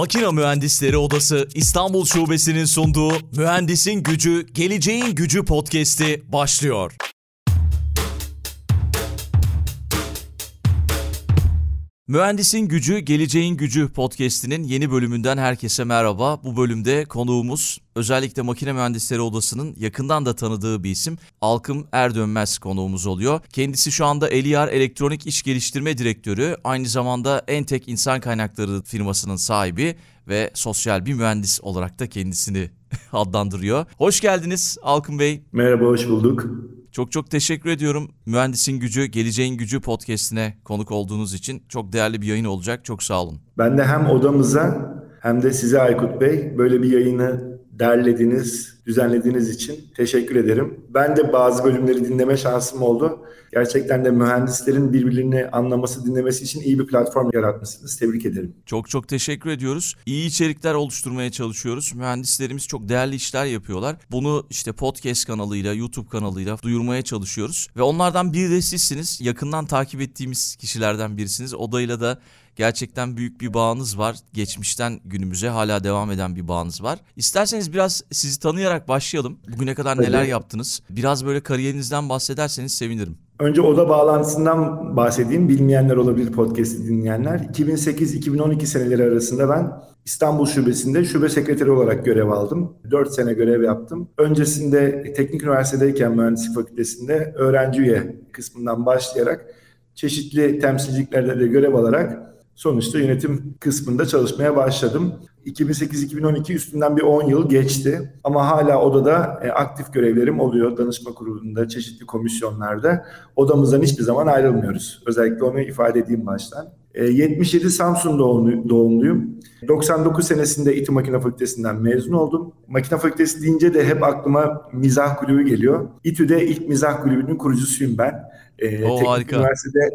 Makina Mühendisleri Odası İstanbul Şubesi'nin sunduğu Mühendisin Gücü, Geleceğin Gücü podcast'i başlıyor. Mühendisin Gücü, Geleceğin Gücü podcast'inin yeni bölümünden herkese merhaba. Bu bölümde konuğumuz özellikle Makine Mühendisleri Odası'nın yakından da tanıdığı bir isim Alkım Erdönmez konuğumuz oluyor. Kendisi şu anda Eliar Elektronik İş Geliştirme Direktörü, aynı zamanda Entek İnsan Kaynakları firmasının sahibi ve sosyal bir mühendis olarak da kendisini adlandırıyor. Hoş geldiniz Alkım Bey. Merhaba, hoş bulduk. Çok çok teşekkür ediyorum. Mühendisin Gücü, Geleceğin Gücü podcastine konuk olduğunuz için çok değerli bir yayın olacak. Çok sağ olun. Ben de hem odamıza hem de size Aykut Bey böyle bir yayını derlediğiniz, düzenlediğiniz için teşekkür ederim. Ben de bazı bölümleri dinleme şansım oldu. Gerçekten de mühendislerin birbirlerini anlaması, dinlemesi için iyi bir platform yaratmışsınız. Tebrik ederim. Çok çok teşekkür ediyoruz. İyi içerikler oluşturmaya çalışıyoruz. Mühendislerimiz çok değerli işler yapıyorlar. Bunu işte podcast kanalıyla, YouTube kanalıyla duyurmaya çalışıyoruz. Ve onlardan biri de sizsiniz. Yakından takip ettiğimiz kişilerden birisiniz. Odayla da gerçekten büyük bir bağınız var. Geçmişten günümüze hala devam eden bir bağınız var. İsterseniz biraz sizi tanıyarak başlayalım. Bugüne kadar neler yaptınız? Biraz böyle kariyerinizden bahsederseniz sevinirim. Önce oda bağlantısından bahsedeyim. Bilmeyenler olabilir podcast'i dinleyenler. 2008-2012 seneleri arasında ben İstanbul Şubesi'nde şube sekreteri olarak görev aldım. 4 sene görev yaptım. Öncesinde Teknik Üniversitedeyken Mühendislik Fakültesi'nde öğrenci üye kısmından başlayarak çeşitli temsilciliklerde de görev alarak sonuçta yönetim kısmında çalışmaya başladım. 2008-2012 üstünden bir 10 yıl geçti ama hala odada e, aktif görevlerim oluyor. Danışma kurulunda, çeşitli komisyonlarda. Odamızdan hiçbir zaman ayrılmıyoruz. Özellikle onu ifade edeyim baştan. E, 77 Samsun doğumlu- doğumluyum. 99 senesinde İTÜ Makine Fakültesinden mezun oldum. Makine Fakültesi deyince de hep aklıma mizah kulübü geliyor. İTÜ'de ilk mizah kulübünün kurucusuyum ben. E, Oo, Teknik harika. Üniversitede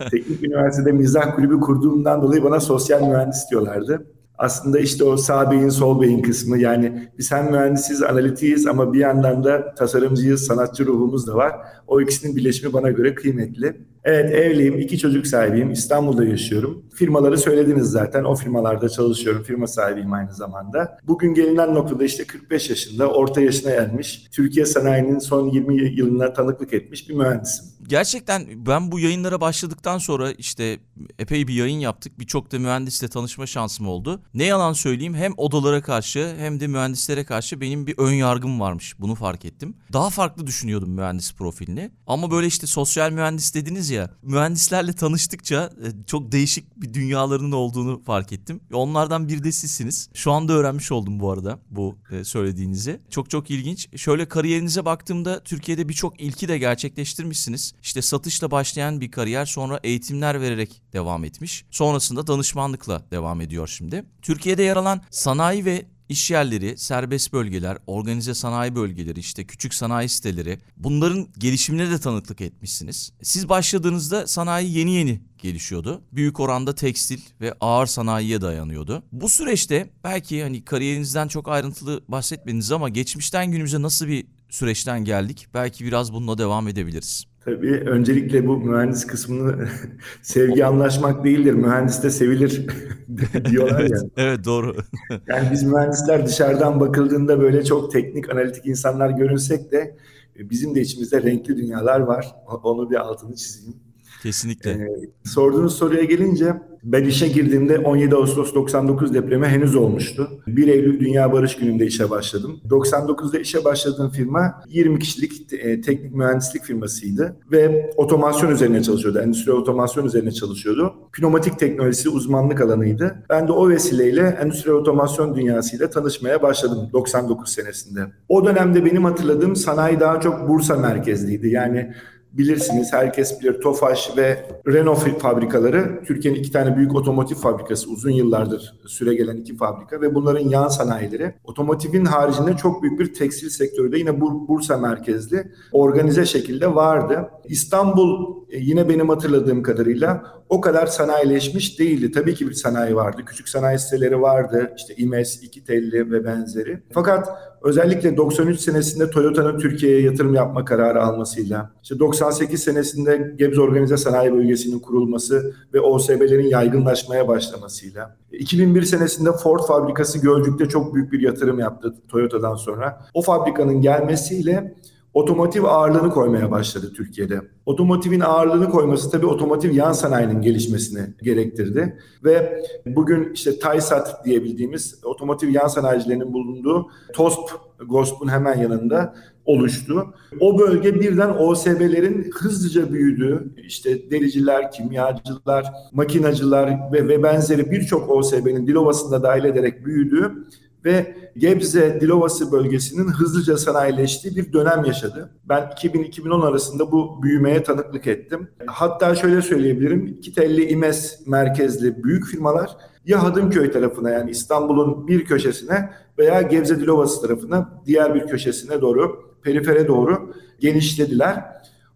Teknik Üniversitede mizah kulübü kurduğumdan dolayı bana sosyal mühendis diyorlardı. Aslında işte o sağ beyin sol beyin kısmı yani biz hem mühendisiz, analitiyiz ama bir yandan da tasarımcıyız, sanatçı ruhumuz da var. O ikisinin birleşimi bana göre kıymetli. Evet evliyim, iki çocuk sahibiyim, İstanbul'da yaşıyorum. Firmaları söylediniz zaten, o firmalarda çalışıyorum, firma sahibiyim aynı zamanda. Bugün gelinen noktada işte 45 yaşında, orta yaşına ermiş, Türkiye sanayinin son 20 yılına tanıklık etmiş bir mühendisim. Gerçekten ben bu yayınlara başladıktan sonra işte epey bir yayın yaptık. Birçok da mühendisle tanışma şansım oldu. Ne yalan söyleyeyim hem odalara karşı hem de mühendislere karşı benim bir ön yargım varmış. Bunu fark ettim. Daha farklı düşünüyordum mühendis profilini. Ama böyle işte sosyal mühendis dediniz ya. Mühendislerle tanıştıkça e, çok değişik bir dünyalarının olduğunu fark ettim. Onlardan biri de sizsiniz. Şu anda öğrenmiş oldum bu arada bu e, söylediğinizi. Çok çok ilginç. Şöyle kariyerinize baktığımda Türkiye'de birçok ilki de gerçekleştirmişsiniz. İşte satışla başlayan bir kariyer sonra eğitimler vererek devam etmiş. Sonrasında danışmanlıkla devam ediyor şimdi. Türkiye'de yer alan sanayi ve İş yerleri, serbest bölgeler, organize sanayi bölgeleri, işte küçük sanayi siteleri bunların gelişimine de tanıklık etmişsiniz. Siz başladığınızda sanayi yeni yeni gelişiyordu. Büyük oranda tekstil ve ağır sanayiye dayanıyordu. Bu süreçte belki hani kariyerinizden çok ayrıntılı bahsetmediniz ama geçmişten günümüze nasıl bir süreçten geldik? Belki biraz bununla devam edebiliriz. Tabii öncelikle bu mühendis kısmını sevgi anlaşmak değildir. Mühendis de sevilir diyorlar ya. Evet, evet doğru. Yani biz mühendisler dışarıdan bakıldığında böyle çok teknik, analitik insanlar görünsek de e, bizim de içimizde renkli dünyalar var. Onu bir altını çizeyim. Kesinlikle. Ee, sorduğunuz soruya gelince ben işe girdiğimde 17 Ağustos 99 depremi henüz olmuştu. 1 Eylül Dünya Barış Günü'nde işe başladım. 99'da işe başladığım firma 20 kişilik e, teknik mühendislik firmasıydı ve otomasyon üzerine çalışıyordu. Endüstri otomasyon üzerine çalışıyordu. Pneumatik teknolojisi uzmanlık alanıydı. Ben de o vesileyle endüstri otomasyon dünyasıyla tanışmaya başladım 99 senesinde. O dönemde benim hatırladığım sanayi daha çok Bursa merkezliydi. Yani Bilirsiniz, herkes bilir Tofaş ve Renault fabrikaları Türkiye'nin iki tane büyük otomotiv fabrikası uzun yıllardır süre gelen iki fabrika ve bunların yan sanayileri. Otomotivin haricinde çok büyük bir tekstil sektörü de yine Bur- Bursa merkezli organize şekilde vardı. İstanbul e, yine benim hatırladığım kadarıyla o kadar sanayileşmiş değildi. Tabii ki bir sanayi vardı. Küçük sanayi siteleri vardı. İşte İMES, İki Telli ve benzeri. Fakat özellikle 93 senesinde Toyota'nın Türkiye'ye yatırım yapma kararı almasıyla, işte 98 senesinde Gebze Organize Sanayi Bölgesi'nin kurulması ve OSB'lerin yaygınlaşmaya başlamasıyla, 2001 senesinde Ford fabrikası Gölcük'te çok büyük bir yatırım yaptı Toyota'dan sonra. O fabrikanın gelmesiyle otomotiv ağırlığını koymaya başladı Türkiye'de. Otomotivin ağırlığını koyması tabii otomotiv yan sanayinin gelişmesini gerektirdi. Ve bugün işte TAYSAT diyebildiğimiz otomotiv yan sanayicilerinin bulunduğu TOSP, GOSP'un hemen yanında oluştu. O bölge birden OSB'lerin hızlıca büyüdüğü, işte dericiler, kimyacılar, makinacılar ve, ve benzeri birçok OSB'nin Dilovası'nda dahil ederek büyüdüğü ve Gebze Dilovası bölgesinin hızlıca sanayileştiği bir dönem yaşadı. Ben 2000-2010 arasında bu büyümeye tanıklık ettim. Hatta şöyle söyleyebilirim, Kitelli İmes merkezli büyük firmalar ya Hadımköy tarafına yani İstanbul'un bir köşesine veya Gebze Dilovası tarafına diğer bir köşesine doğru, perifere doğru genişlediler.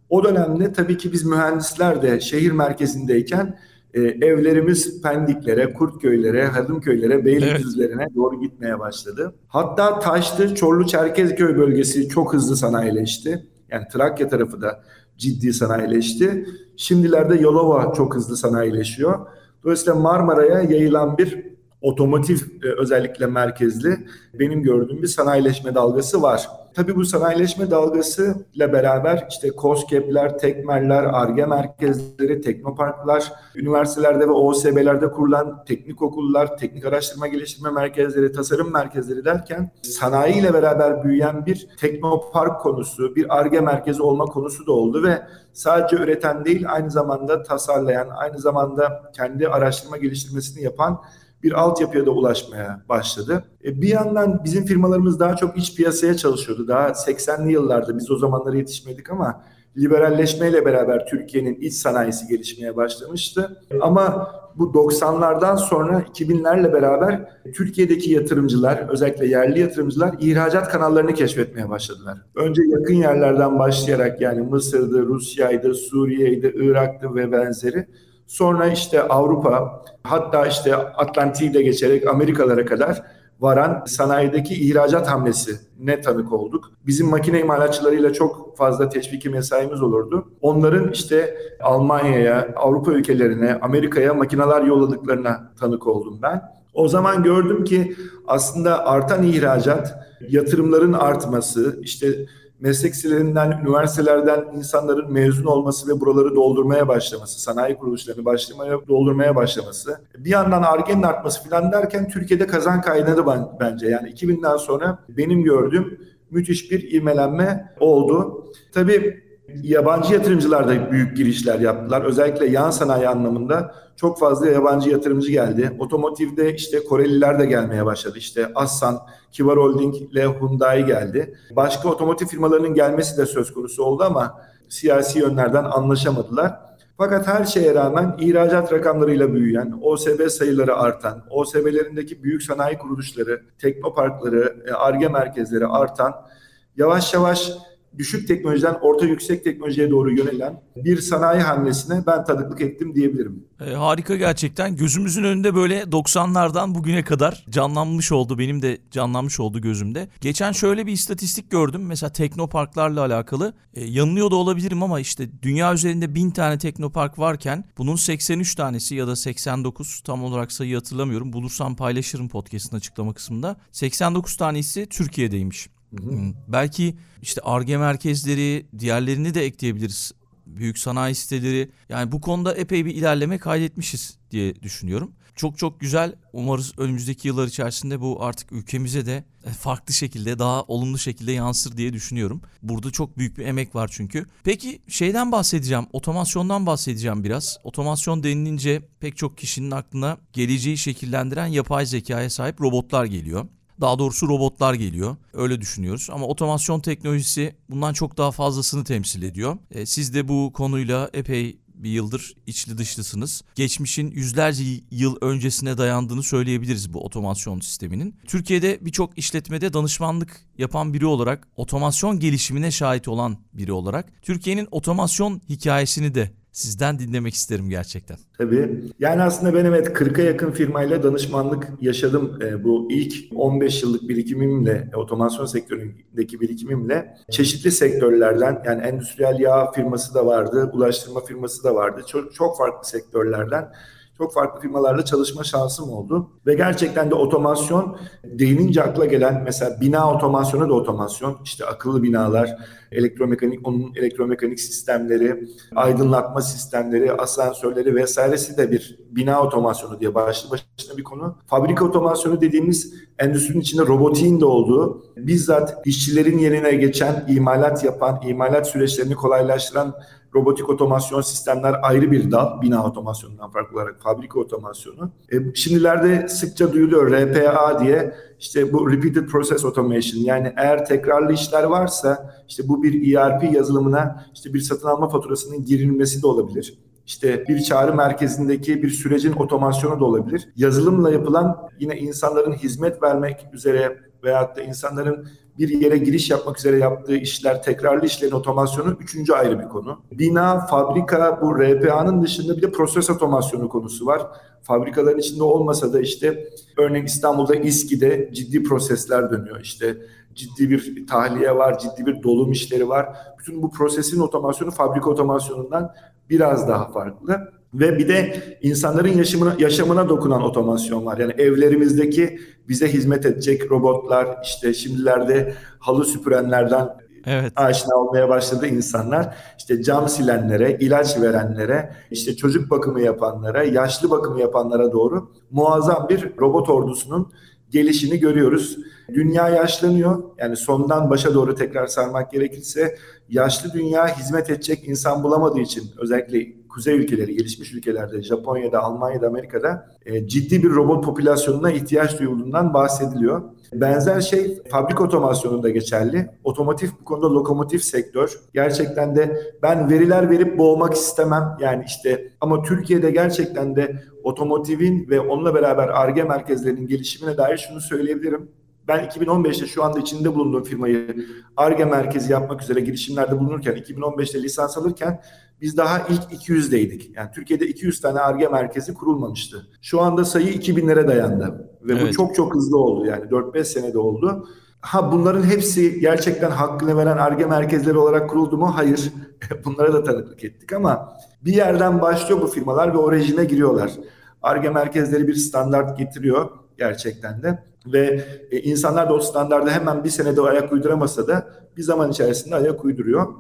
O dönemde tabii ki biz mühendisler de şehir merkezindeyken e, evlerimiz Pendiklere, Kurtköylere, Hadımköylere, Beylikdüzlerine evet. doğru gitmeye başladı. Hatta Taşlı, Çorlu, Çerkezköy bölgesi çok hızlı sanayileşti. Yani Trakya tarafı da ciddi sanayileşti. Şimdilerde Yolova çok hızlı sanayileşiyor. Dolayısıyla Marmara'ya yayılan bir otomotiv e, özellikle merkezli benim gördüğüm bir sanayileşme dalgası var. Tabii bu sanayileşme dalgası ile beraber işte COSGAP'ler, tekmerler, ARGE merkezleri, teknoparklar, üniversitelerde ve OSB'lerde kurulan teknik okullar, teknik araştırma geliştirme merkezleri, tasarım merkezleri derken sanayi ile beraber büyüyen bir teknopark konusu, bir ARGE merkezi olma konusu da oldu ve sadece üreten değil aynı zamanda tasarlayan, aynı zamanda kendi araştırma geliştirmesini yapan bir altyapıya da ulaşmaya başladı. E, bir yandan bizim firmalarımız daha çok iç piyasaya çalışıyordu. Daha 80'li yıllarda biz o zamanlara yetişmedik ama liberalleşmeyle beraber Türkiye'nin iç sanayisi gelişmeye başlamıştı. Ama bu 90'lardan sonra 2000'lerle beraber Türkiye'deki yatırımcılar, özellikle yerli yatırımcılar ihracat kanallarını keşfetmeye başladılar. Önce yakın yerlerden başlayarak yani Mısır'dı, Rusya'ydı, Suriye'ydi, Irak'tı ve benzeri Sonra işte Avrupa hatta işte Atlantik'i de geçerek Amerikalara kadar varan sanayideki ihracat hamlesi ne tanık olduk. Bizim makine imalatçılarıyla çok fazla teşviki mesaimiz olurdu. Onların işte Almanya'ya, Avrupa ülkelerine, Amerika'ya makineler yolladıklarına tanık oldum ben. O zaman gördüm ki aslında artan ihracat, yatırımların artması, işte meslek liselerinden, üniversitelerden insanların mezun olması ve buraları doldurmaya başlaması, sanayi kuruluşlarını başlamaya doldurmaya başlaması, bir yandan argenin artması falan derken Türkiye'de kazan kaynadı bence. Yani 2000'den sonra benim gördüğüm müthiş bir ivmelenme oldu. Tabii Yabancı yatırımcılar da büyük girişler yaptılar. Özellikle yan sanayi anlamında çok fazla yabancı yatırımcı geldi. Otomotivde işte Koreliler de gelmeye başladı. İşte Assan, Kibar Holding ile Hyundai geldi. Başka otomotiv firmalarının gelmesi de söz konusu oldu ama siyasi yönlerden anlaşamadılar. Fakat her şeye rağmen ihracat rakamlarıyla büyüyen, OSB sayıları artan, OSB'lerindeki büyük sanayi kuruluşları, teknoparkları, ARGE merkezleri artan, yavaş yavaş düşük teknolojiden orta yüksek teknolojiye doğru yönelen bir sanayi hamlesine ben tanıklık ettim diyebilirim. E, harika gerçekten. Gözümüzün önünde böyle 90'lardan bugüne kadar canlanmış oldu. Benim de canlanmış oldu gözümde. Geçen şöyle bir istatistik gördüm. Mesela teknoparklarla alakalı. E, yanılıyor da olabilirim ama işte dünya üzerinde 1000 tane teknopark varken bunun 83 tanesi ya da 89 tam olarak sayı hatırlamıyorum. Bulursam paylaşırım podcast'ın açıklama kısmında. 89 tanesi Türkiye'deymiş. Hı hı. Belki işte ARGE merkezleri, diğerlerini de ekleyebiliriz. Büyük sanayi siteleri. Yani bu konuda epey bir ilerleme kaydetmişiz diye düşünüyorum. Çok çok güzel. Umarız önümüzdeki yıllar içerisinde bu artık ülkemize de farklı şekilde, daha olumlu şekilde yansır diye düşünüyorum. Burada çok büyük bir emek var çünkü. Peki şeyden bahsedeceğim, otomasyondan bahsedeceğim biraz. Otomasyon denilince pek çok kişinin aklına geleceği şekillendiren yapay zekaya sahip robotlar geliyor. Daha doğrusu robotlar geliyor. Öyle düşünüyoruz. Ama otomasyon teknolojisi bundan çok daha fazlasını temsil ediyor. E, siz de bu konuyla epey bir yıldır içli dışlısınız. Geçmişin yüzlerce yıl öncesine dayandığını söyleyebiliriz bu otomasyon sisteminin. Türkiye'de birçok işletmede danışmanlık yapan biri olarak, otomasyon gelişimine şahit olan biri olarak Türkiye'nin otomasyon hikayesini de sizden dinlemek isterim gerçekten. Tabii. Yani aslında ben evet 40'a yakın firmayla danışmanlık yaşadım. E, bu ilk 15 yıllık birikimimle, otomasyon sektöründeki birikimimle çeşitli sektörlerden yani endüstriyel yağ firması da vardı, ulaştırma firması da vardı. Çok, çok farklı sektörlerden çok farklı firmalarla çalışma şansım oldu. Ve gerçekten de otomasyon değinince akla gelen mesela bina otomasyonu da otomasyon. İşte akıllı binalar, elektromekanik, onun elektromekanik sistemleri, aydınlatma sistemleri, asansörleri vesairesi de bir bina otomasyonu diye başlı başına bir konu. Fabrika otomasyonu dediğimiz endüstrinin içinde robotiğin de olduğu, bizzat işçilerin yerine geçen, imalat yapan, imalat süreçlerini kolaylaştıran robotik otomasyon sistemler ayrı bir dal. Bina otomasyonundan farklı olarak fabrika otomasyonu. E, şimdilerde sıkça duyuluyor RPA diye işte bu Repeated Process Automation yani eğer tekrarlı işler varsa işte bu bir ERP yazılımına işte bir satın alma faturasının girilmesi de olabilir. İşte bir çağrı merkezindeki bir sürecin otomasyonu da olabilir. Yazılımla yapılan yine insanların hizmet vermek üzere veyahut da insanların bir yere giriş yapmak üzere yaptığı işler, tekrarlı işlerin otomasyonu üçüncü ayrı bir konu. Bina, fabrika, bu RPA'nın dışında bir de proses otomasyonu konusu var. Fabrikaların içinde olmasa da işte örneğin İstanbul'da İSKİ'de ciddi prosesler dönüyor. İşte ciddi bir tahliye var, ciddi bir dolum işleri var. Bütün bu prosesin otomasyonu fabrika otomasyonundan biraz daha farklı. Ve bir de insanların yaşamına, yaşamına dokunan otomasyon var. Yani evlerimizdeki bize hizmet edecek robotlar, işte şimdilerde halı süpürenlerden evet. aşina olmaya başladı insanlar. İşte cam silenlere, ilaç verenlere, işte çocuk bakımı yapanlara, yaşlı bakımı yapanlara doğru muazzam bir robot ordusunun gelişini görüyoruz. Dünya yaşlanıyor. Yani sondan başa doğru tekrar sarmak gerekirse yaşlı dünya hizmet edecek insan bulamadığı için özellikle kuzey ülkeleri, gelişmiş ülkelerde, Japonya'da, Almanya'da, Amerika'da e, ciddi bir robot popülasyonuna ihtiyaç duyulduğundan bahsediliyor. Benzer şey fabrik otomasyonunda geçerli. Otomotiv bu konuda lokomotif sektör. Gerçekten de ben veriler verip boğmak istemem. Yani işte ama Türkiye'de gerçekten de otomotivin ve onunla beraber ARGE merkezlerinin gelişimine dair şunu söyleyebilirim. Ben 2015'te şu anda içinde bulunduğum firmayı ARGE merkezi yapmak üzere girişimlerde bulunurken 2015'te lisans alırken biz daha ilk 200'deydik. Yani Türkiye'de 200 tane ARGE merkezi kurulmamıştı. Şu anda sayı 2000'lere dayandı. Ve evet. bu çok çok hızlı oldu yani 4-5 senede oldu. Ha bunların hepsi gerçekten hakkını veren ARGE merkezleri olarak kuruldu mu? Hayır. Bunlara da tanıklık ettik ama bir yerden başlıyor bu firmalar ve o rejime giriyorlar. ARGE merkezleri bir standart getiriyor gerçekten de ve e, insanlar da o standarda hemen bir senede ayak uyduramasa da bir zaman içerisinde ayak uyduruyor.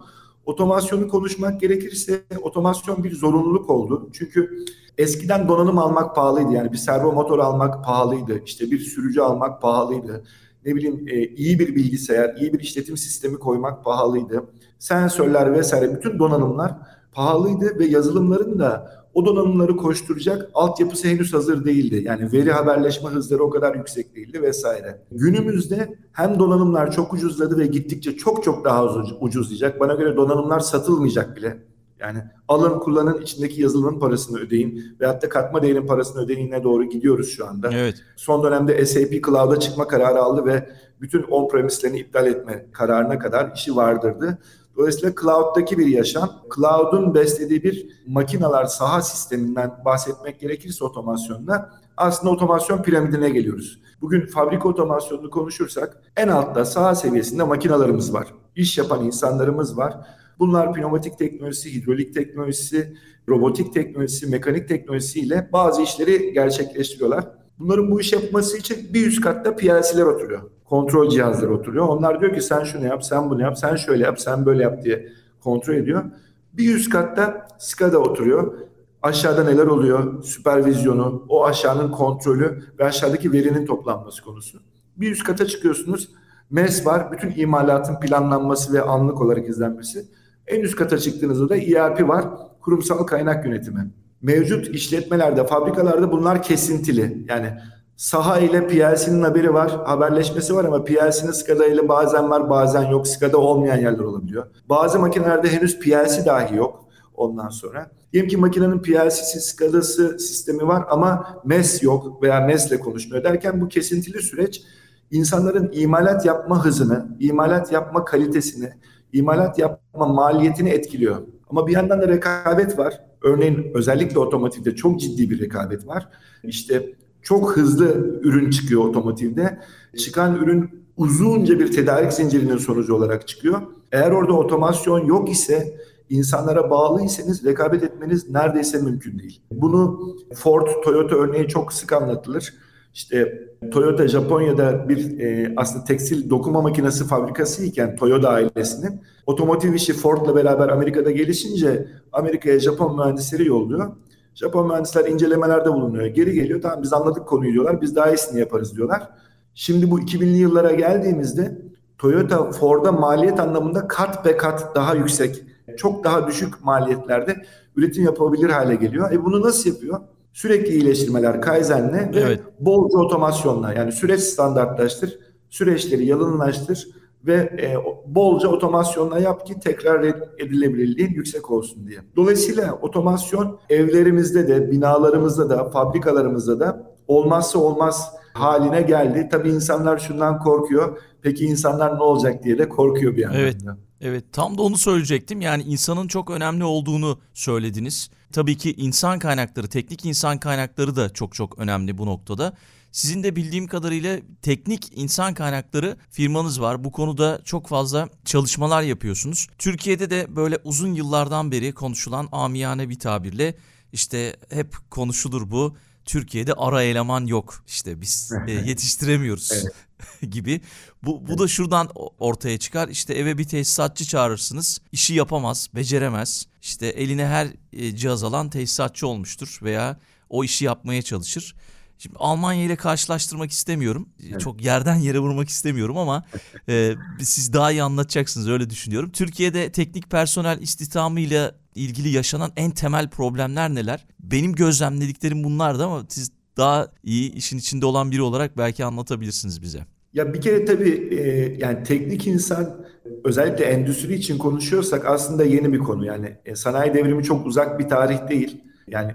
Otomasyonu konuşmak gerekirse otomasyon bir zorunluluk oldu. Çünkü eskiden donanım almak pahalıydı. Yani bir servo motor almak pahalıydı. İşte bir sürücü almak pahalıydı. Ne bileyim e, iyi bir bilgisayar, iyi bir işletim sistemi koymak pahalıydı. Sensörler vesaire bütün donanımlar pahalıydı ve yazılımların da o donanımları koşturacak altyapısı henüz hazır değildi. Yani veri haberleşme hızları o kadar yüksek değildi vesaire. Günümüzde hem donanımlar çok ucuzladı ve gittikçe çok çok daha ucuzlayacak. Bana göre donanımlar satılmayacak bile. Yani alın kullanın içindeki yazılımın parasını ödeyin veyahut da katma değerin parasını ödeyinine doğru gidiyoruz şu anda. Evet. Son dönemde SAP Cloud'a çıkma kararı aldı ve bütün on-premislerini iptal etme kararına kadar işi vardırdı. Dolayısıyla cloud'daki bir yaşam, cloud'un beslediği bir makinalar saha sisteminden bahsetmek gerekirse otomasyonda aslında otomasyon piramidine geliyoruz. Bugün fabrika otomasyonunu konuşursak en altta saha seviyesinde makinalarımız var. İş yapan insanlarımız var. Bunlar pneumatik teknolojisi, hidrolik teknolojisi, robotik teknolojisi, mekanik teknolojisiyle bazı işleri gerçekleştiriyorlar. Bunların bu iş yapması için bir üst katta PLC'ler oturuyor. Kontrol cihazları oturuyor. Onlar diyor ki sen şunu yap, sen bunu yap, sen şöyle yap, sen böyle yap diye kontrol ediyor. Bir üst katta SCADA oturuyor. Aşağıda neler oluyor? Süpervizyonu, o aşağının kontrolü ve aşağıdaki verinin toplanması konusu. Bir üst kata çıkıyorsunuz. MES var. Bütün imalatın planlanması ve anlık olarak izlenmesi. En üst kata çıktığınızda da ERP var. Kurumsal kaynak yönetimi mevcut işletmelerde, fabrikalarda bunlar kesintili. Yani saha ile PLC'nin haberi var, haberleşmesi var ama PLC'nin SCADA ile bazen var, bazen yok. SCADA olmayan yerler olabiliyor. Bazı makinelerde henüz PLC dahi yok ondan sonra. Diyelim ki makinenin PLC'si, SCADA'sı sistemi var ama MES yok veya MES ile konuşmuyor derken bu kesintili süreç insanların imalat yapma hızını, imalat yapma kalitesini, imalat yapma maliyetini etkiliyor. Ama bir yandan da rekabet var. Örneğin özellikle otomotivde çok ciddi bir rekabet var. İşte çok hızlı ürün çıkıyor otomotivde. Çıkan ürün uzunca bir tedarik zincirinin sonucu olarak çıkıyor. Eğer orada otomasyon yok ise insanlara bağlıysanız rekabet etmeniz neredeyse mümkün değil. Bunu Ford, Toyota örneği çok sık anlatılır. İşte Toyota Japonya'da bir e, aslında tekstil dokuma makinesi fabrikası iken Toyota ailesinin otomotiv işi Ford'la beraber Amerika'da gelişince Amerika'ya Japon mühendisleri yolluyor. Japon mühendisler incelemelerde bulunuyor. Geri geliyor. Tamam biz anladık konuyu diyorlar. Biz daha iyisini yaparız diyorlar. Şimdi bu 2000'li yıllara geldiğimizde Toyota Ford'a maliyet anlamında kat be kat daha yüksek, çok daha düşük maliyetlerde üretim yapabilir hale geliyor. E bunu nasıl yapıyor? Sürekli iyileştirmeler Kaizen'le ve evet. bolca otomasyonla yani süreç standartlaştır, süreçleri yalınlaştır ve e, bolca otomasyonla yap ki tekrar edilebilirliğin yüksek olsun diye. Dolayısıyla otomasyon evlerimizde de, binalarımızda da, fabrikalarımızda da olmazsa olmaz haline geldi. Tabii insanlar şundan korkuyor. Peki insanlar ne olacak diye de korkuyor bir yandan. Evet. Evet tam da onu söyleyecektim. Yani insanın çok önemli olduğunu söylediniz. Tabii ki insan kaynakları, teknik insan kaynakları da çok çok önemli bu noktada. Sizin de bildiğim kadarıyla teknik insan kaynakları firmanız var. Bu konuda çok fazla çalışmalar yapıyorsunuz. Türkiye'de de böyle uzun yıllardan beri konuşulan amiyane bir tabirle işte hep konuşulur bu. Türkiye'de ara eleman yok. İşte biz e, yetiştiremiyoruz gibi. Bu bu da şuradan ortaya çıkar. İşte eve bir tesisatçı çağırırsınız. işi yapamaz, beceremez. İşte eline her e, cihaz alan tesisatçı olmuştur veya o işi yapmaya çalışır. Şimdi Almanya ile karşılaştırmak istemiyorum. Evet. Çok yerden yere vurmak istemiyorum ama e, siz daha iyi anlatacaksınız öyle düşünüyorum. Türkiye'de teknik personel istihdamıyla ilgili yaşanan en temel problemler neler? Benim gözlemlediklerim bunlardı ama siz daha iyi işin içinde olan biri olarak belki anlatabilirsiniz bize. Ya bir kere tabii e, yani teknik insan özellikle endüstri için konuşuyorsak aslında yeni bir konu. Yani e, sanayi devrimi çok uzak bir tarih değil. Yani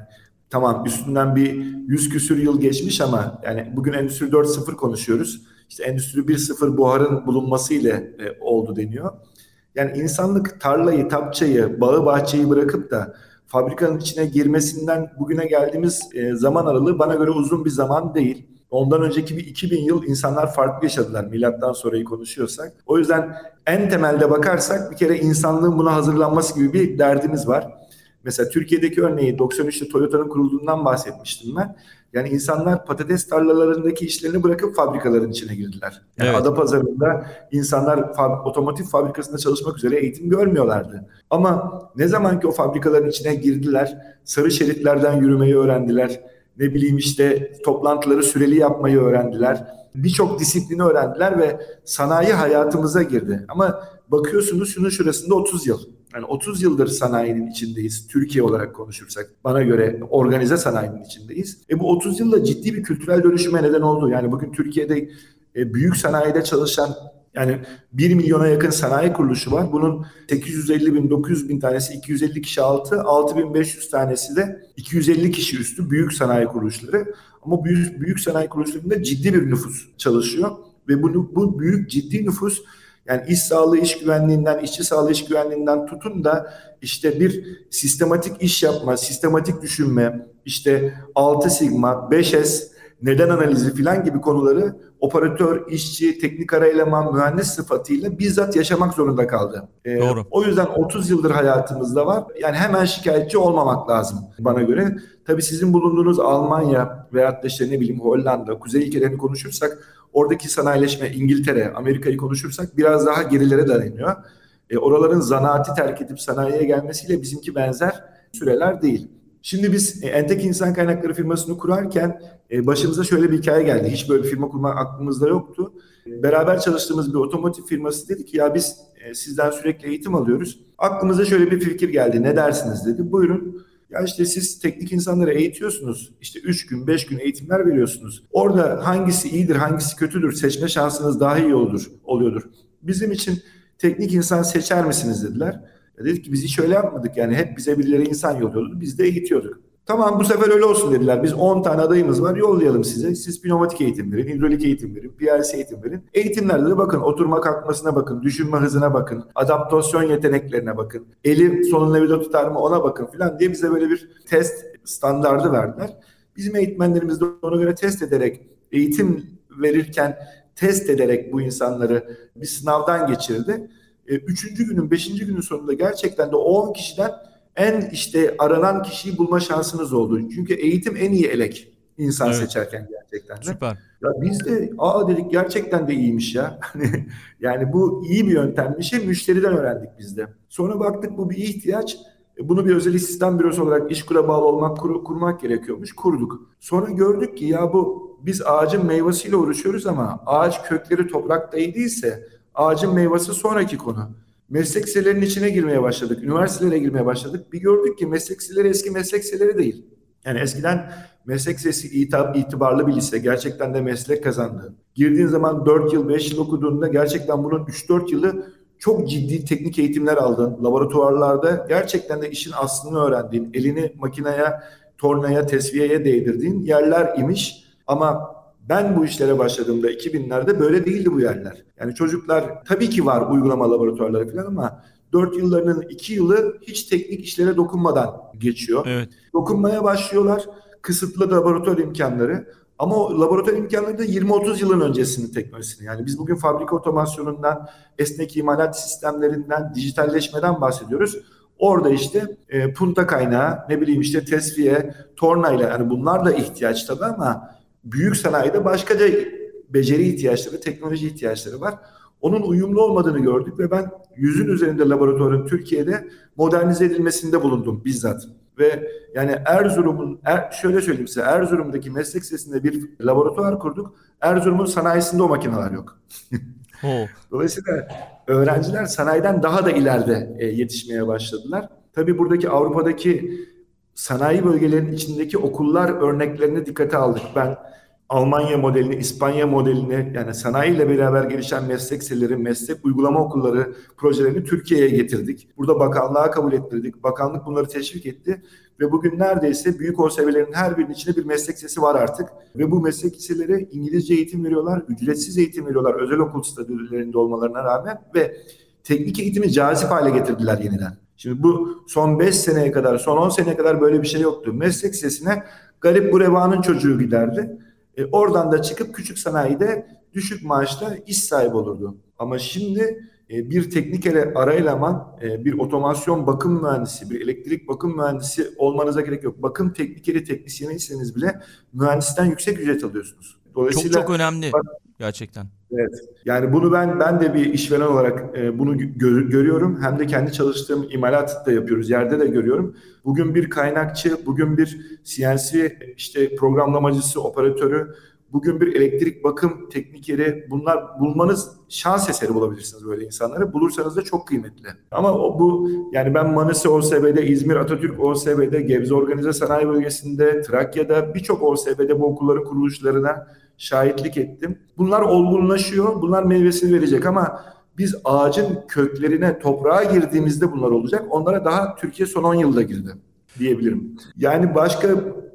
tamam üstünden bir yüz küsür yıl geçmiş ama yani bugün Endüstri 4.0 konuşuyoruz. İşte Endüstri 1.0 buharın bulunması ile e, oldu deniyor. Yani insanlık tarlayı, tapçayı, bağı bahçeyi bırakıp da fabrikanın içine girmesinden bugüne geldiğimiz e, zaman aralığı bana göre uzun bir zaman değil. Ondan önceki bir 2000 yıl insanlar farklı yaşadılar milattan sonrayı konuşuyorsak. O yüzden en temelde bakarsak bir kere insanlığın buna hazırlanması gibi bir derdimiz var. Mesela Türkiye'deki örneği 93'te Toyota'nın kurulduğundan bahsetmiştim ben. Yani insanlar patates tarlalarındaki işlerini bırakıp fabrikaların içine girdiler. Yani evet. Adapazarı'nda insanlar fab- otomotiv fabrikasında çalışmak üzere eğitim görmüyorlardı. Ama ne zaman ki o fabrikaların içine girdiler, sarı şeritlerden yürümeyi öğrendiler. Ne bileyim işte toplantıları süreli yapmayı öğrendiler. Birçok disiplini öğrendiler ve sanayi hayatımıza girdi. Ama bakıyorsunuz şunun şurasında 30 yıl. Yani 30 yıldır sanayinin içindeyiz. Türkiye olarak konuşursak bana göre organize sanayinin içindeyiz. E bu 30 yılda ciddi bir kültürel dönüşüme neden oldu. Yani bugün Türkiye'de e, büyük sanayide çalışan yani 1 milyona yakın sanayi kuruluşu var. Bunun 850 bin, 900 bin tanesi 250 kişi altı, 6500 tanesi de 250 kişi üstü büyük sanayi kuruluşları. Ama büyük, büyük sanayi kuruluşlarında ciddi bir nüfus çalışıyor. Ve bu, bu büyük ciddi nüfus yani iş sağlığı iş güvenliğinden, işçi sağlığı iş güvenliğinden tutun da işte bir sistematik iş yapma, sistematik düşünme, işte 6 sigma, 5S, neden analizi filan gibi konuları operatör, işçi, teknik ara eleman, mühendis sıfatıyla bizzat yaşamak zorunda kaldı. Ee, Doğru. O yüzden 30 yıldır hayatımızda var. Yani hemen şikayetçi olmamak lazım bana göre. Tabii sizin bulunduğunuz Almanya veyahut da işte ne bileyim Hollanda, kuzey ülkelerini konuşursak Oradaki sanayileşme İngiltere, Amerika'yı konuşursak biraz daha gerilere dayanıyor. E, oraların zanaati terk edip sanayiye gelmesiyle bizimki benzer süreler değil. Şimdi biz e, Entek İnsan Kaynakları firmasını kurarken e, başımıza şöyle bir hikaye geldi. Hiç böyle firma kurmak aklımızda yoktu. Beraber çalıştığımız bir otomotiv firması dedi ki ya biz e, sizden sürekli eğitim alıyoruz. Aklımıza şöyle bir fikir geldi. Ne dersiniz dedi. Buyurun ya işte siz teknik insanları eğitiyorsunuz. İşte 3 gün, 5 gün eğitimler veriyorsunuz. Orada hangisi iyidir, hangisi kötüdür seçme şansınız daha iyi olur, oluyordur. Bizim için teknik insan seçer misiniz dediler. Ya dedik ki biz hiç öyle yapmadık yani hep bize birileri insan yolluyordu biz de eğitiyorduk. Tamam bu sefer öyle olsun dediler. Biz 10 tane adayımız var yollayalım size. Siz pneumatik eğitim verin, hidrolik eğitim verin, PLC eğitim verin. Eğitimlerde de bakın oturma kalkmasına bakın, düşünme hızına bakın, adaptasyon yeteneklerine bakın. Eli sonun levide tutar mı ona bakın filan diye bize böyle bir test standardı verdiler. Bizim eğitmenlerimiz de ona göre test ederek eğitim verirken test ederek bu insanları bir sınavdan geçirdi. E, üçüncü günün, beşinci günün sonunda gerçekten de o 10 kişiden en işte aranan kişiyi bulma şansınız oldu. Çünkü eğitim en iyi elek insan Evet. seçerken gerçekten de. Süper. Ya biz de aa dedik gerçekten de iyiymiş ya. Hani yani bu iyi bir yöntemmiş. Müşteriden öğrendik biz de. Sonra baktık bu bir ihtiyaç. E, Bunu bir özel istihdam bürosu olarak işkura bağlı olmak, kur- kurmak gerekiyormuş. Kurduk. Sonra gördük ki ya bu biz ağacın meyvesiyle uğraşıyoruz ama ağaç kökleri toprakta iyi değilse ağacın meyvesi sonraki konu. Meslek liselerinin içine girmeye başladık. Üniversitelere girmeye başladık. Bir gördük ki meslek liseleri eski meslek liseleri değil. Yani eskiden meslek lisesi itibarlı bir lise. Gerçekten de meslek kazandı. Girdiğin zaman 4 yıl, 5 yıl okuduğunda gerçekten bunun 3-4 yılı çok ciddi teknik eğitimler aldın. Laboratuvarlarda gerçekten de işin aslını öğrendiğin, elini makineye, tornaya, tesviyeye değdirdiğin yerler imiş. Ama ben bu işlere başladığımda 2000'lerde böyle değildi bu yerler. Yani çocuklar tabii ki var uygulama laboratuvarları falan ama 4 yıllarının 2 yılı hiç teknik işlere dokunmadan geçiyor. Evet. Dokunmaya başlıyorlar. Kısıtlı laboratuvar imkanları. Ama o laboratuvar imkanları da 20-30 yılın öncesinin teknolojisini. Yani biz bugün fabrika otomasyonundan, esnek imalat sistemlerinden, dijitalleşmeden bahsediyoruz. Orada işte e, punta kaynağı, ne bileyim işte tesviye, tornayla yani bunlar da ihtiyaç tabii ama büyük sanayide başkaca beceri ihtiyaçları, teknoloji ihtiyaçları var. Onun uyumlu olmadığını gördük ve ben yüzün üzerinde laboratuvarın Türkiye'de modernize edilmesinde bulundum bizzat. Ve yani Erzurum'un, er, şöyle söyleyeyim size, Erzurum'daki meslek sitesinde bir laboratuvar kurduk. Erzurum'un sanayisinde o makineler yok. Dolayısıyla öğrenciler sanayiden daha da ileride e, yetişmeye başladılar. Tabii buradaki Avrupa'daki sanayi bölgelerinin içindeki okullar örneklerini dikkate aldık. Ben Almanya modelini, İspanya modelini yani sanayiyle beraber gelişen meslek liseleri, meslek uygulama okulları projelerini Türkiye'ye getirdik. Burada bakanlığa kabul ettirdik. Bakanlık bunları teşvik etti ve bugün neredeyse büyük OSB'lerin her birinin içinde bir meslek lisesi var artık. Ve bu meslek liseleri İngilizce eğitim veriyorlar, ücretsiz eğitim veriyorlar özel okul statülerinde olmalarına rağmen ve teknik eğitimi cazip hale getirdiler yeniden. Şimdi bu son 5 seneye kadar, son 10 seneye kadar böyle bir şey yoktu. Meslek lisesine garip bu revanın çocuğu giderdi. E, oradan da çıkıp küçük sanayide düşük maaşla iş sahibi olurdu. Ama şimdi e, bir teknik ele, ara eleman, e, bir otomasyon bakım mühendisi, bir elektrik bakım mühendisi olmanıza gerek yok. Bakım teknikeri teknisyeniyseniz bile mühendisten yüksek ücret alıyorsunuz. Çok Dolayısıyla çok önemli Bak- gerçekten. Evet. Yani bunu ben ben de bir işveren olarak e, bunu gö- görüyorum. Hem de kendi çalıştığım imalat da yapıyoruz. Yerde de görüyorum. Bugün bir kaynakçı, bugün bir CNC işte programlamacısı, operatörü, bugün bir elektrik bakım teknikeri bunlar bulmanız şans eseri bulabilirsiniz böyle insanları. Bulursanız da çok kıymetli. Ama o, bu yani ben Manisa OSB'de, İzmir Atatürk OSB'de, Gebze Organize Sanayi Bölgesi'nde, Trakya'da birçok OSB'de bu okulların kuruluşlarına şahitlik ettim. Bunlar olgunlaşıyor, bunlar meyvesini verecek ama biz ağacın köklerine, toprağa girdiğimizde bunlar olacak. Onlara daha Türkiye son 10 yılda girdi diyebilirim. Yani başka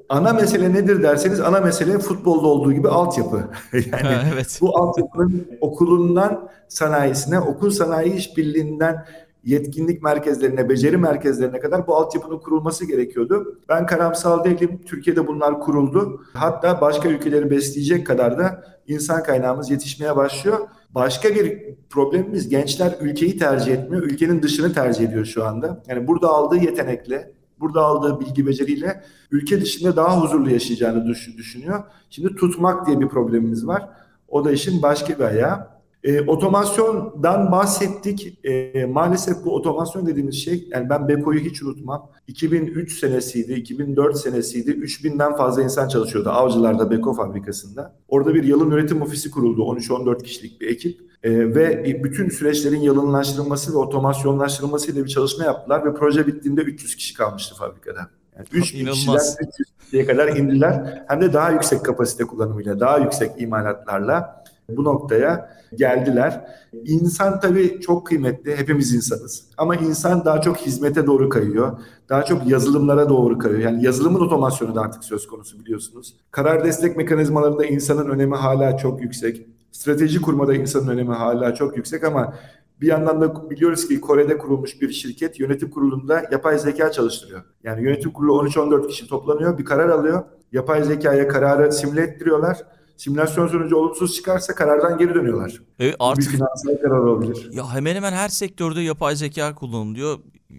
ana mesele nedir derseniz ana mesele futbolda olduğu gibi altyapı. yani Ha, evet. bu altyapının okulundan sanayisine, okul sanayi işbirliğinden yetkinlik merkezlerine, beceri merkezlerine kadar bu altyapının kurulması gerekiyordu. Ben karamsal değilim. Türkiye'de bunlar kuruldu. Hatta başka ülkeleri besleyecek kadar da insan kaynağımız yetişmeye başlıyor. Başka bir problemimiz gençler ülkeyi tercih etmiyor. Ülkenin dışını tercih ediyor şu anda. Yani burada aldığı yetenekle, burada aldığı bilgi beceriyle ülke dışında daha huzurlu yaşayacağını düş- düşünüyor. Şimdi tutmak diye bir problemimiz var. O da işin başka bir ayağı. E, otomasyondan bahsettik. E, maalesef bu otomasyon dediğimiz şey, yani ben Beko'yu hiç unutmam. 2003 senesiydi, 2004 senesiydi. 3000'den fazla insan çalışıyordu Avcılar'da Beko fabrikasında. Orada bir yalın üretim ofisi kuruldu. 13-14 kişilik bir ekip. E, ve bütün süreçlerin yalınlaştırılması ve otomasyonlaştırılması ile bir çalışma yaptılar ve proje bittiğinde 300 kişi kalmıştı fabrikada. Yani 3000 kişiden İnanılmaz. 300 kişiye kadar indiler. Hem de daha yüksek kapasite kullanımıyla, daha yüksek imalatlarla bu noktaya geldiler. İnsan tabii çok kıymetli. Hepimiz insanız. Ama insan daha çok hizmete doğru kayıyor. Daha çok yazılımlara doğru kayıyor. Yani yazılımın otomasyonu da artık söz konusu biliyorsunuz. Karar destek mekanizmalarında insanın önemi hala çok yüksek. Strateji kurmada insanın önemi hala çok yüksek ama bir yandan da biliyoruz ki Kore'de kurulmuş bir şirket yönetim kurulunda yapay zeka çalıştırıyor. Yani yönetim kurulu 13-14 kişi toplanıyor, bir karar alıyor. Yapay zekaya kararı simüle ettiriyorlar. Simülasyon sonucu olumsuz çıkarsa karardan geri dönüyorlar. Evet Bu artık bir finansal karar olabilir. ya hemen hemen her sektörde yapay zeka kullanılıyor.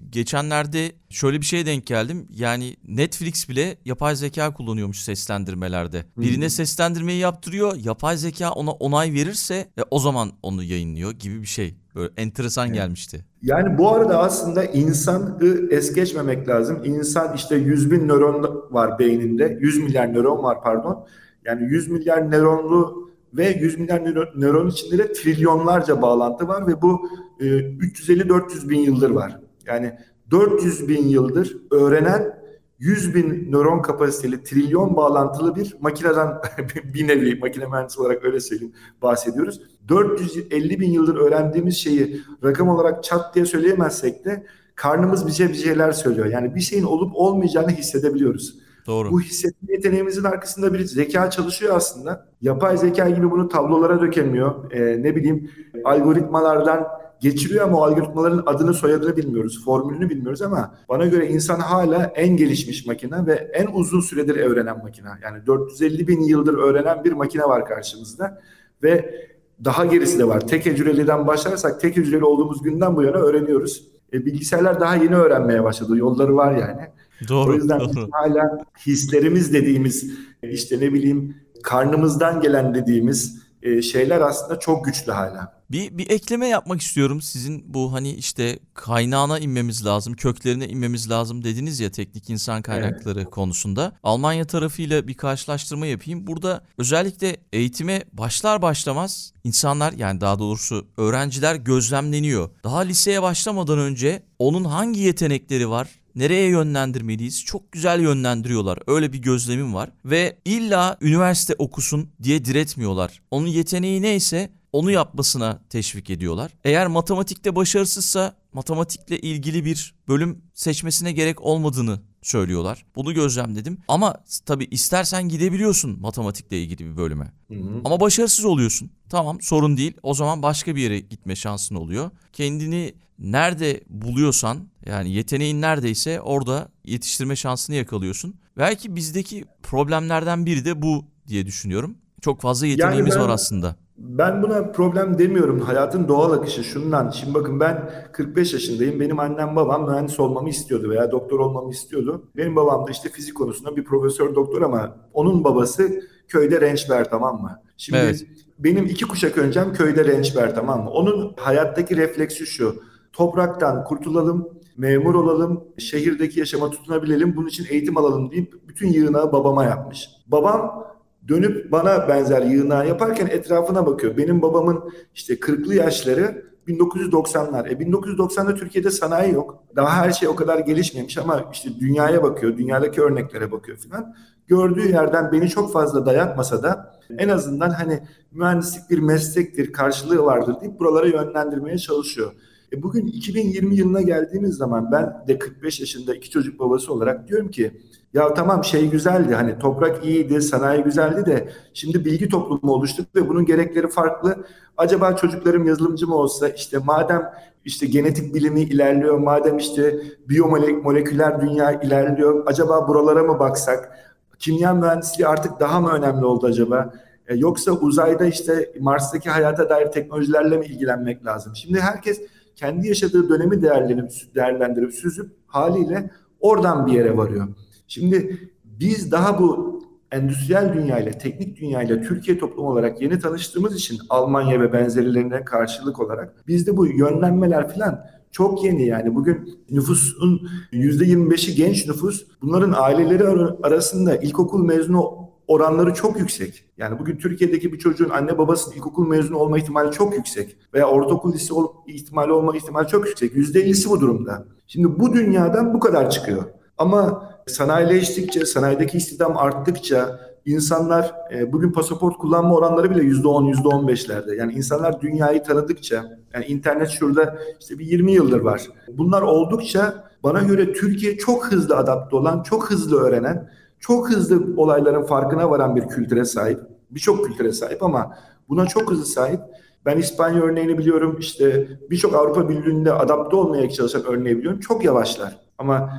Geçenlerde şöyle bir şeye denk geldim. Yani Netflix bile yapay zeka kullanıyormuş seslendirmelerde. Birine seslendirmeyi yaptırıyor. Yapay zeka ona onay verirse e, o zaman onu yayınlıyor gibi bir şey. Böyle enteresan gelmişti. Yani bu arada aslında insanı es geçmemek lazım. İnsan işte 100 bin nöron var beyninde. 100 milyar nöron var pardon. Yani 100 milyar nöronlu ve 100 milyar nöron, içinde de trilyonlarca bağlantı var ve bu e, 350-400 bin yıldır var. Yani 400 bin yıldır öğrenen 100 bin nöron kapasiteli trilyon bağlantılı bir makineden bir nevi makine mühendisi olarak öyle söyleyeyim bahsediyoruz. 450 bin yıldır öğrendiğimiz şeyi rakam olarak çat diye söyleyemezsek de karnımız bize bir şeyler söylüyor. Yani bir şeyin olup olmayacağını hissedebiliyoruz. Doğru. Bu hissetme yeteneğimizin arkasında bir zeka çalışıyor aslında. Yapay zeka gibi bunu tablolara dökemiyor. Ee, ne bileyim algoritmalardan geçiriyor ama o algoritmaların adını soyadını bilmiyoruz, formülünü bilmiyoruz ama bana göre insan hala en gelişmiş makine ve en uzun süredir öğrenen makine. Yani 450 bin yıldır öğrenen bir makine var karşımızda ve daha gerisi de var. Tek hücreliden başlarsak tek hücreli olduğumuz günden bu yana öğreniyoruz. E, bilgisayarlar daha yeni öğrenmeye başladı. Yolları var yani. Doğru. o yüzden doğru. hala hislerimiz dediğimiz işte ne bileyim karnımızdan gelen dediğimiz e, şeyler aslında çok güçlü hala. Bir, bir ekleme yapmak istiyorum. Sizin bu hani işte kaynağına inmemiz lazım, köklerine inmemiz lazım dediniz ya teknik insan kaynakları konusunda. Almanya tarafıyla bir karşılaştırma yapayım. Burada özellikle eğitime başlar başlamaz insanlar yani daha doğrusu öğrenciler gözlemleniyor. Daha liseye başlamadan önce onun hangi yetenekleri var, nereye yönlendirmeliyiz? Çok güzel yönlendiriyorlar. Öyle bir gözlemim var. Ve illa üniversite okusun diye diretmiyorlar. Onun yeteneği neyse onu yapmasına teşvik ediyorlar. Eğer matematikte başarısızsa matematikle ilgili bir bölüm seçmesine gerek olmadığını söylüyorlar. Bunu gözlemledim. Ama tabii istersen gidebiliyorsun matematikle ilgili bir bölüme. Ama başarısız oluyorsun. Tamam sorun değil. O zaman başka bir yere gitme şansın oluyor. Kendini nerede buluyorsan yani yeteneğin neredeyse orada yetiştirme şansını yakalıyorsun. Belki bizdeki problemlerden biri de bu diye düşünüyorum. Çok fazla yeteneğimiz ben- var aslında. Ben buna problem demiyorum. Hayatın doğal akışı şundan. Şimdi bakın ben 45 yaşındayım. Benim annem babam mühendis olmamı istiyordu veya doktor olmamı istiyordu. Benim babam da işte fizik konusunda bir profesör doktor ama onun babası köyde rençber tamam mı? Şimdi Evet. benim iki kuşak öncem köyde rençber tamam mı? Onun hayattaki refleksi şu. Topraktan kurtulalım, memur olalım, şehirdeki yaşama tutunabilelim, bunun için eğitim alalım deyip bütün yığınağı babama yapmış. Babam dönüp bana benzer yığınağı yaparken etrafına bakıyor. Benim babamın işte 40'lı yaşları 1990'lar. E 1990'da Türkiye'de sanayi yok. Daha her şey o kadar gelişmemiş ama işte dünyaya bakıyor, dünyadaki örneklere bakıyor filan. Gördüğü yerden beni çok fazla dayatmasa da en azından hani mühendislik bir meslektir, karşılığı vardır deyip buralara yönlendirmeye çalışıyor. E bugün 2020 yılına geldiğimiz zaman ben de 45 yaşında iki çocuk babası olarak diyorum ki ya tamam şey güzeldi hani toprak iyiydi, sanayi güzeldi de şimdi bilgi toplumu oluştuk ve bunun gerekleri farklı. Acaba çocuklarım yazılımcı mı olsa işte madem işte genetik bilimi ilerliyor, madem işte biyomoleküler dünya ilerliyor, acaba buralara mı baksak? Kimya mühendisliği artık daha mı önemli oldu acaba? E, yoksa uzayda işte Mars'taki hayata dair teknolojilerle mi ilgilenmek lazım? Şimdi herkes kendi yaşadığı dönemi değerlendirip, değerlendirip süzüp haliyle oradan bir yere varıyor. Şimdi biz daha bu endüstriyel dünyayla, teknik dünyayla Türkiye toplumu olarak yeni tanıştığımız için Almanya ve benzerlerine karşılık olarak bizde bu yönlenmeler falan çok yeni yani. Bugün nüfusun %25'i genç nüfus. Bunların aileleri ar- arasında ilkokul mezunu oranları çok yüksek. Yani bugün Türkiye'deki bir çocuğun anne babasının ilkokul mezunu olma ihtimali çok yüksek. Veya ortaokul lise ol- ihtimali olma ihtimali çok yüksek. %50'si bu durumda. Şimdi bu dünyadan bu kadar çıkıyor. Ama sanayileştikçe, sanayideki istihdam arttıkça insanlar e, bugün pasaport kullanma oranları bile %10, %15'lerde. Yani insanlar dünyayı tanıdıkça, yani internet şurada işte bir 20 yıldır var. Bunlar oldukça bana göre Türkiye çok hızlı adapte olan, çok hızlı öğrenen, çok hızlı olayların farkına varan bir kültüre sahip. Birçok kültüre sahip ama buna çok hızlı sahip. Ben İspanya örneğini biliyorum. İşte birçok Avrupa Birliği'nde adapte olmaya çalışan örneği biliyorum. Çok yavaşlar. Ama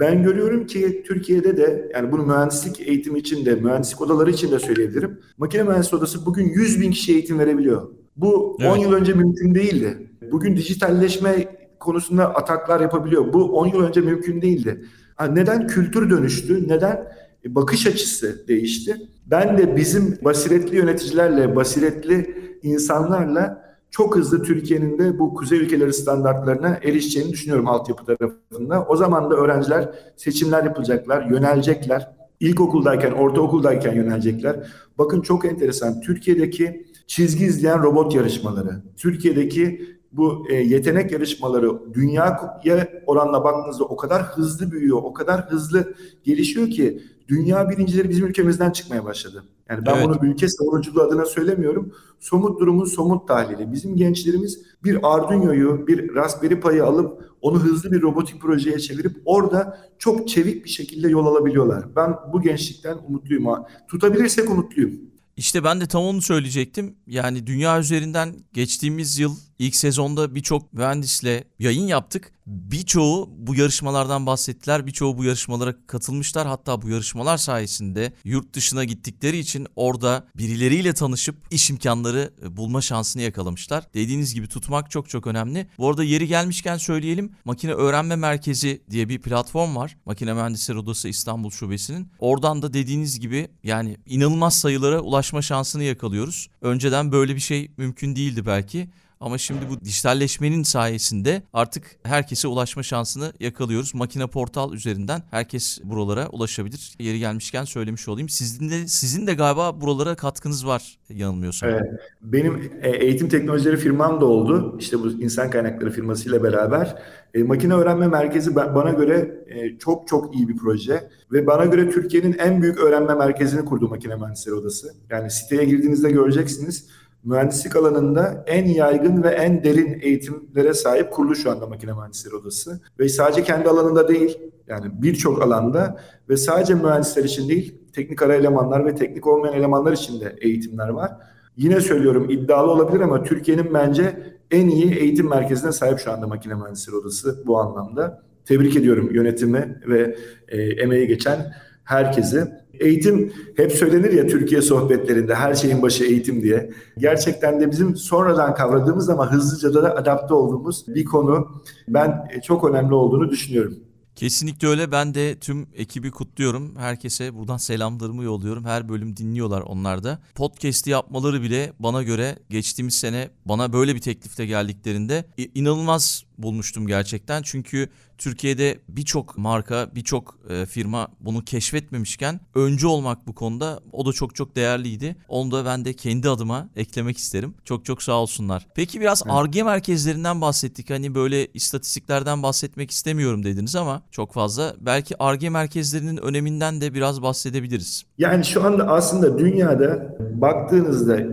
ben görüyorum ki Türkiye'de de yani bunu mühendislik eğitimi için de mühendislik odaları için de söyleyebilirim. Makine mühendisliği odası bugün 100 bin kişi eğitim verebiliyor. Bu evet. 10 yıl önce mümkün değildi. Bugün dijitalleşme konusunda ataklar yapabiliyor. Bu 10 yıl önce mümkün değildi. neden kültür dönüştü? Neden bakış açısı değişti? Ben de bizim basiretli yöneticilerle, basiretli insanlarla çok hızlı Türkiye'nin de bu kuzey ülkeleri standartlarına erişeceğini düşünüyorum altyapı tarafında. O zaman da öğrenciler seçimler yapılacaklar, yönelecekler. İlkokuldayken, ortaokuldayken yönelecekler. Bakın çok enteresan. Türkiye'deki çizgi izleyen robot yarışmaları, Türkiye'deki bu e, yetenek yarışmaları dünyaya oranla baktığınızda o kadar hızlı büyüyor, o kadar hızlı gelişiyor ki dünya birincileri bizim ülkemizden çıkmaya başladı. Yani ben evet. bunu ülke savunuculuğu adına söylemiyorum. Somut durumun somut tahlili. Bizim gençlerimiz bir Arduino'yu, bir Raspberry Pi'yi alıp onu hızlı bir robotik projeye çevirip orada çok çevik bir şekilde yol alabiliyorlar. Ben bu gençlikten umutluyum. Tutabilirsek umutluyum. İşte ben de tam onu söyleyecektim. Yani dünya üzerinden geçtiğimiz yıl ilk sezonda birçok mühendisle yayın yaptık. Birçoğu bu yarışmalardan bahsettiler. Birçoğu bu yarışmalara katılmışlar. Hatta bu yarışmalar sayesinde yurt dışına gittikleri için orada birileriyle tanışıp iş imkanları e, bulma şansını yakalamışlar. Dediğiniz gibi tutmak çok çok önemli. Bu arada yeri gelmişken söyleyelim. Makine Öğrenme Merkezi diye bir platform var. Makine Mühendisleri Odası İstanbul Şubesi'nin. Oradan da dediğiniz gibi yani inanılmaz sayılara ulaşma şansını yakalıyoruz. Önceden böyle bir şey mümkün değildi belki. Ama şimdi bu dijitalleşmenin sayesinde artık herkese ulaşma şansını yakalıyoruz. Makine portal üzerinden herkes buralara ulaşabilir. Yeri gelmişken söylemiş olayım. Sizin de sizin de galiba buralara katkınız var yanılmıyorsam. Evet. Benim e, eğitim teknolojileri firmam da oldu. İşte bu insan kaynakları firmasıyla beraber. E, makine öğrenme merkezi bana göre e, çok çok iyi bir proje ve bana göre Türkiye'nin en büyük öğrenme merkezini kurdu Makine Mühendisleri Odası. Yani siteye girdiğinizde göreceksiniz mühendislik alanında en yaygın ve en derin eğitimlere sahip kurulu şu anda makine mühendisleri odası. Ve sadece kendi alanında değil, yani birçok alanda ve sadece mühendisler için değil, teknik ara elemanlar ve teknik olmayan elemanlar için de eğitimler var. Yine söylüyorum iddialı olabilir ama Türkiye'nin bence en iyi eğitim merkezine sahip şu anda makine mühendisleri odası bu anlamda. Tebrik ediyorum yönetimi ve e, emeği geçen herkesi. Eğitim hep söylenir ya Türkiye sohbetlerinde her şeyin başı eğitim diye. Gerçekten de bizim sonradan kavradığımız ama hızlıca da adapte olduğumuz bir konu. Ben çok önemli olduğunu düşünüyorum. Kesinlikle öyle. Ben de tüm ekibi kutluyorum. Herkese buradan selamlarımı yolluyorum. Her bölüm dinliyorlar onlar da. Podcast'i yapmaları bile bana göre geçtiğimiz sene bana böyle bir teklifte geldiklerinde inanılmaz bulmuştum gerçekten. Çünkü Türkiye'de birçok marka, birçok e, firma bunu keşfetmemişken öncü olmak bu konuda o da çok çok değerliydi. Onu da ben de kendi adıma eklemek isterim. Çok çok sağ olsunlar. Peki biraz ARGE evet. merkezlerinden bahsettik. Hani böyle istatistiklerden bahsetmek istemiyorum dediniz ama çok fazla. Belki ARGE merkezlerinin öneminden de biraz bahsedebiliriz. Yani şu anda aslında dünyada baktığınızda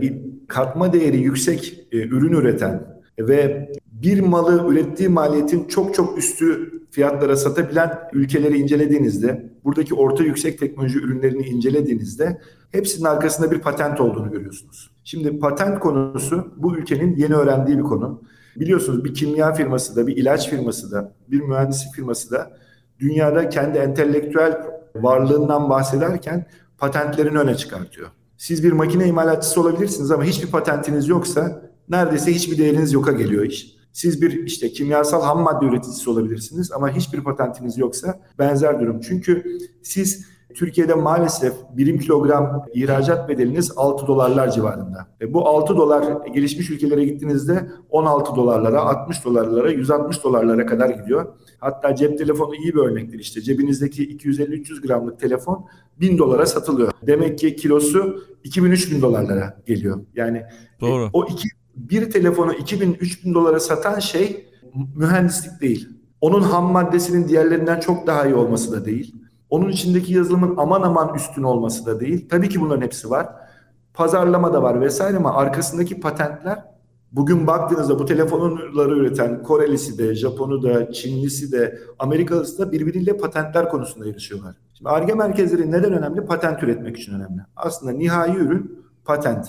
katma değeri yüksek e, ürün üreten ve bir malı ürettiği maliyetin çok çok üstü fiyatlara satabilen ülkeleri incelediğinizde, buradaki orta yüksek teknoloji ürünlerini incelediğinizde hepsinin arkasında bir patent olduğunu görüyorsunuz. Şimdi patent konusu bu ülkenin yeni öğrendiği bir konu. Biliyorsunuz bir kimya firması da, bir ilaç firması da, bir mühendislik firması da dünyada kendi entelektüel varlığından bahsederken patentlerini öne çıkartıyor. Siz bir makine imalatçısı olabilirsiniz ama hiçbir patentiniz yoksa neredeyse hiçbir değeriniz yoka geliyor iş. Siz bir işte kimyasal ham madde üreticisi olabilirsiniz ama hiçbir patentiniz yoksa benzer durum. Çünkü siz Türkiye'de maalesef birim kilogram ihracat bedeliniz 6 dolarlar civarında. E bu 6 dolar gelişmiş ülkelere gittiğinizde 16 dolarlara, 60 dolarlara, 160 dolarlara kadar gidiyor. Hatta cep telefonu iyi bir örnektir işte. Cebinizdeki 250-300 gramlık telefon 1000 dolara satılıyor. Demek ki kilosu 2000-3000 dolarlara geliyor. Yani e, Doğru. o iki bir telefonu 2000-3000 dolara satan şey mühendislik değil. Onun ham maddesinin diğerlerinden çok daha iyi olması da değil. Onun içindeki yazılımın aman aman üstün olması da değil. Tabii ki bunların hepsi var. Pazarlama da var vesaire ama arkasındaki patentler bugün baktığınızda bu telefonları üreten Korelisi de, Japonu da, Çinlisi de, Amerikalısı da birbiriyle patentler konusunda yarışıyorlar. Şimdi ARGE merkezleri neden önemli? Patent üretmek için önemli. Aslında nihai ürün patent.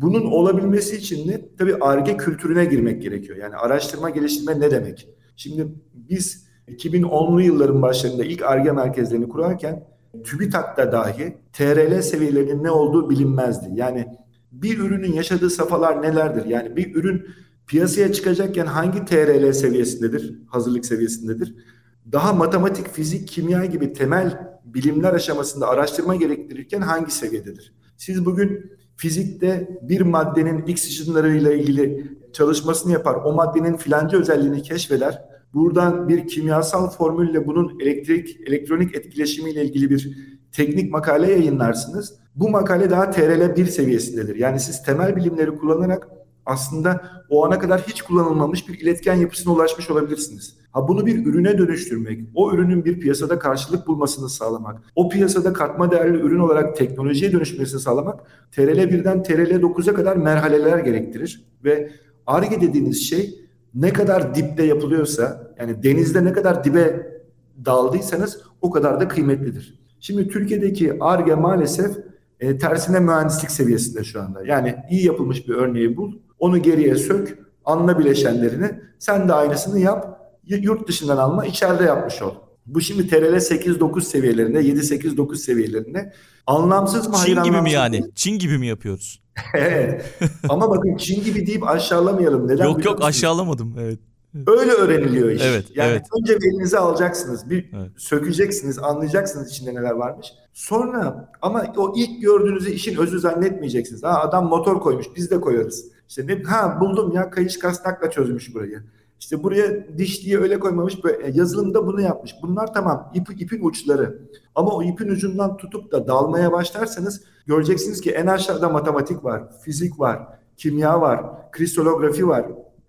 Bunun olabilmesi için de tabii ARGE kültürüne girmek gerekiyor. Yani araştırma geliştirme ne demek? Şimdi biz 2010'lu yılların başlarında ilk ARGE merkezlerini kurarken TÜBİTAK'ta dahi TRL seviyelerinin ne olduğu bilinmezdi. Yani bir ürünün yaşadığı safhalar nelerdir? Yani bir ürün piyasaya çıkacakken hangi TRL seviyesindedir? Hazırlık seviyesindedir? Daha matematik, fizik, kimya gibi temel bilimler aşamasında araştırma gerektirirken hangi seviyededir? Siz bugün fizikte bir maddenin X ışınlarıyla ilgili çalışmasını yapar. O maddenin filanca özelliğini keşfeder. Buradan bir kimyasal formülle bunun elektrik, elektronik etkileşimiyle ilgili bir teknik makale yayınlarsınız. Bu makale daha TRL 1 seviyesindedir. Yani siz temel bilimleri kullanarak aslında o ana kadar hiç kullanılmamış bir iletken yapısına ulaşmış olabilirsiniz. Ha bunu bir ürüne dönüştürmek, o ürünün bir piyasada karşılık bulmasını sağlamak, o piyasada katma değerli ürün olarak teknolojiye dönüşmesini sağlamak TRL 1'den TRL 9'a kadar merhaleler gerektirir ve ARGE dediğiniz şey ne kadar dipte yapılıyorsa yani denizde ne kadar dibe daldıysanız o kadar da kıymetlidir. Şimdi Türkiye'deki ARGE maalesef e, tersine mühendislik seviyesinde şu anda. Yani iyi yapılmış bir örneği bul, onu geriye sök, anla bileşenlerini, sen de aynısını yap, yurt dışından alma, içeride yapmış ol. Bu şimdi TRL 8-9 seviyelerinde, 7-8-9 seviyelerinde anlamsız mı? Çin gibi mi yani? mı? Çin gibi mi yapıyoruz? evet. Ama bakın Çin gibi deyip aşağılamayalım. Neden yok yok aşağılamadım. Evet. Öyle öğreniliyor iş. Evet, yani evet. önce elinize alacaksınız, bir Evet. sökeceksiniz, anlayacaksınız içinde neler varmış. Sonra ama o ilk gördüğünüzü işin özü zannetmeyeceksiniz. Ha adam motor koymuş, biz de koyarız. İşte ne ha buldum ya kayış kasnakla çözmüş burayı. İşte buraya dişliği öyle koymamış, böyle e, yazılımda bunu yapmış. Bunlar tamam ip, ipin uçları. Ama o ipin ucundan tutup da dalmaya başlarsanız göreceksiniz ki en aşağıda matematik var, fizik var, kimya var, kristalografi var.